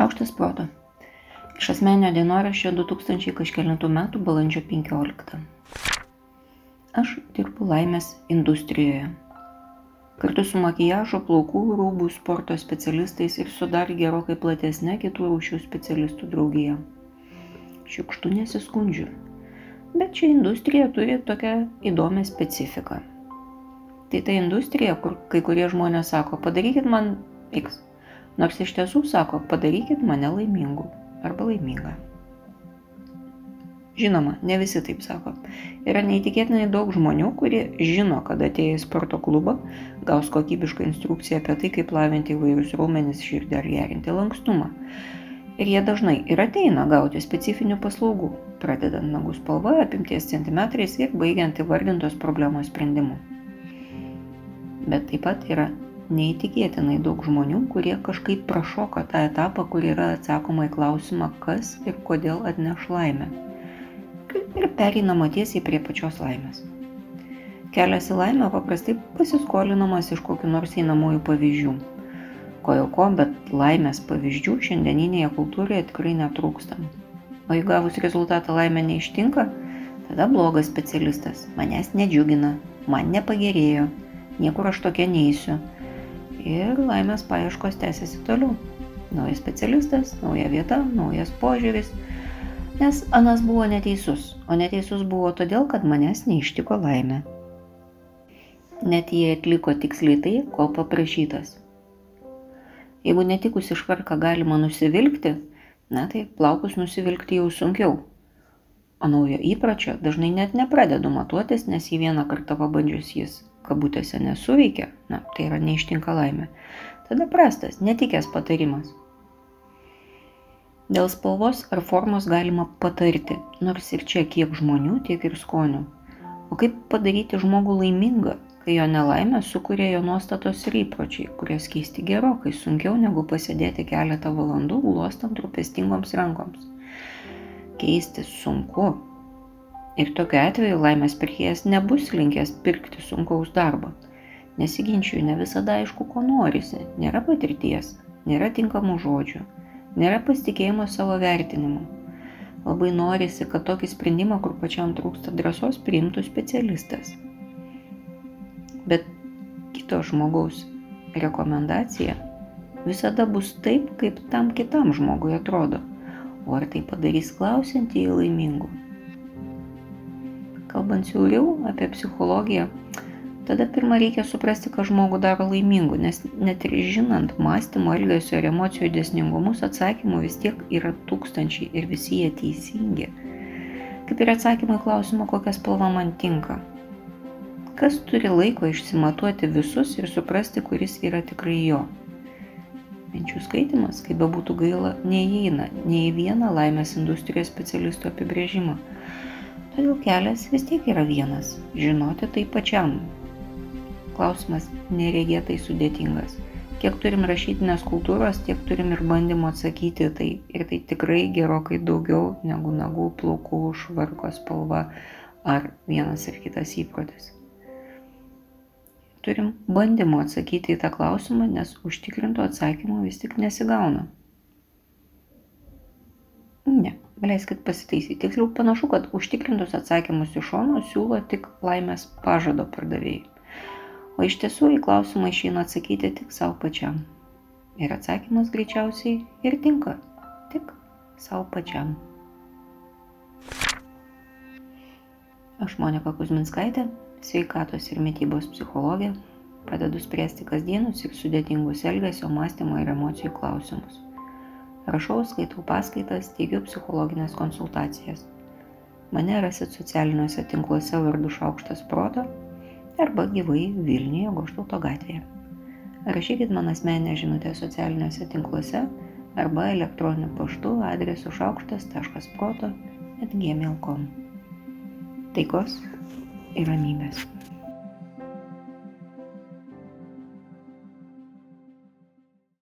Šaukštas proto. Iš asmeninio dienoraščio 2000 kažkėlintų metų balandžio 15. Aš dirbu laimės industrijoje. Kartu su makijažo, plaukų, rūbų, sporto specialistais ir su dar gerokai platesnė kitų rūšių specialistų draugija. Šiukštų nesiskundžiu. Bet ši industrija turi tokią įdomią specifiką. Tai ta industrija, kur kai kurie žmonės sako, padarykit man X nors iš tiesų sako, padarykit mane laimingu arba laimingą. Žinoma, ne visi taip sako. Yra neįtikėtinai daug žmonių, kurie žino, kad atėję į sporto klubą gaus kokybišką instrukciją apie tai, kaip lavinti įvairius raumenis, širdį ar gerinti lankstumą. Ir jie dažnai ir ateina gauti specifinių paslaugų, pradedant nagų spalva, apimties centimetrais ir baigiant įvardintos problemos sprendimu. Bet taip pat yra neįtikėtinai daug žmonių, kurie kažkaip prašoka tą etapą, kur yra atsakoma į klausimą, kas ir kodėl atneš laimę. Ir pereinama tiesiai prie pačios laimės. Kelias į laimę paprastai pasiskolinamas iš kokiu nors einamųjų pavyzdžių. Ko jau ko, bet laimės pavyzdžių šiandieninėje kultūroje tikrai netrūksta. O jei gavus rezultatą laimė neištinka, tada blogas specialistas. Manęs nedžiugina, man nepagerėjo, niekur aš tokia neįsiu ir laimės paieškos tęsiasi toliau. Naujas specialistas, nauja vieta, naujas požiūris. Nes anas buvo neteisus, o neteisus buvo todėl, kad manęs neištiko laimė. Net jie atliko tiksliai tai, ko paprašytas. Jeigu netikus išvarką galima nusivilkti, na tai plaukus nusivilkti jau sunkiau. O naujo įpročio dažnai net nepradedu matuotis, nes jį vieną kartą pabandžius jis kabutėse nesuveikia, na, tai yra neištinka laimė, tada prastas, netikęs patarimas. Dėl spalvos ar formos galima patarti, nors ir čia kiek žmonių, tiek ir skonių. O kaip padaryti žmogų laimingą, kai jo nelaimę sukuria jo nuostatos ir įpročiai, kurias keisti gerokai sunkiau negu pasėdėti keletą valandų glostant rūpestingoms rankoms. Keisti sunku, Ir tokiu atveju laimės pirkėjas nebus linkęs pirkti sunkaus darbo. Nesiginčiu, ne visada aišku, ko norisi, nėra patirties, nėra tinkamų žodžių, nėra pasitikėjimo savo vertinimu. Labai norisi, kad tokį sprendimą, kur pačiam trūksta drąsos, priimtų specialistas. Bet kito žmogaus rekomendacija visada bus taip, kaip tam kitam žmogui atrodo. O ar tai padarys klausiantį į laimingų? Kalbant siauriau apie psichologiją, tada pirmą reikia suprasti, ką žmogų daro laimingu, nes net ir žinant mąstymo, elgesio ir emocijų dėsningumus, atsakymų vis tiek yra tūkstančiai ir visi jie teisingi. Kaip ir atsakymai klausimą, kokia spalva man tinka. Kas turi laiko išsimatuoti visus ir suprasti, kuris yra tikrai jo. Minčių skaitimas, kaip bebūtų gaila, neįeina nei į vieną laimės industrijos specialisto apibrėžimą. Todėl kelias vis tiek yra vienas - žinoti tai pačiam. Klausimas neregėtai sudėtingas. Kiek turim rašytinės kultūros, tiek turim ir bandymų atsakyti tai. Ir tai tikrai gerokai daugiau negu nagų, plaukų, švarko spalva ar vienas ar kitas įprotis. Turim bandymų atsakyti į tą klausimą, nes užtikrinto atsakymo vis tik nesigauna. Ne leiskit pasitaisyti. Tiksliau panašu, kad užtikrintus atsakymus iš šono siūlo tik laimės pažado pardavėjai. O iš tiesų į klausimą išeina atsakyti tik savo pačiam. Ir atsakymas greičiausiai ir tinka. Tik savo pačiam. Aš Monika Kuzminskaitė, sveikatos ir mytybos psichologė, padedu spręsti kasdienius ir sudėtingus elgesio, mąstymo ir emocijų klausimus. Rašau, skaitau paskaitas, teikiu psichologinės konsultacijas. Mane rasit socialiniuose tinkluose vardu Šaukštas Proto arba gyvai Vilniuje Goštauto gatvėje. Rašykit man asmenę žinutę socialiniuose tinkluose arba elektroniniu paštu adresu šaukštas.proto atgmail.com. Taikos ir ramybės.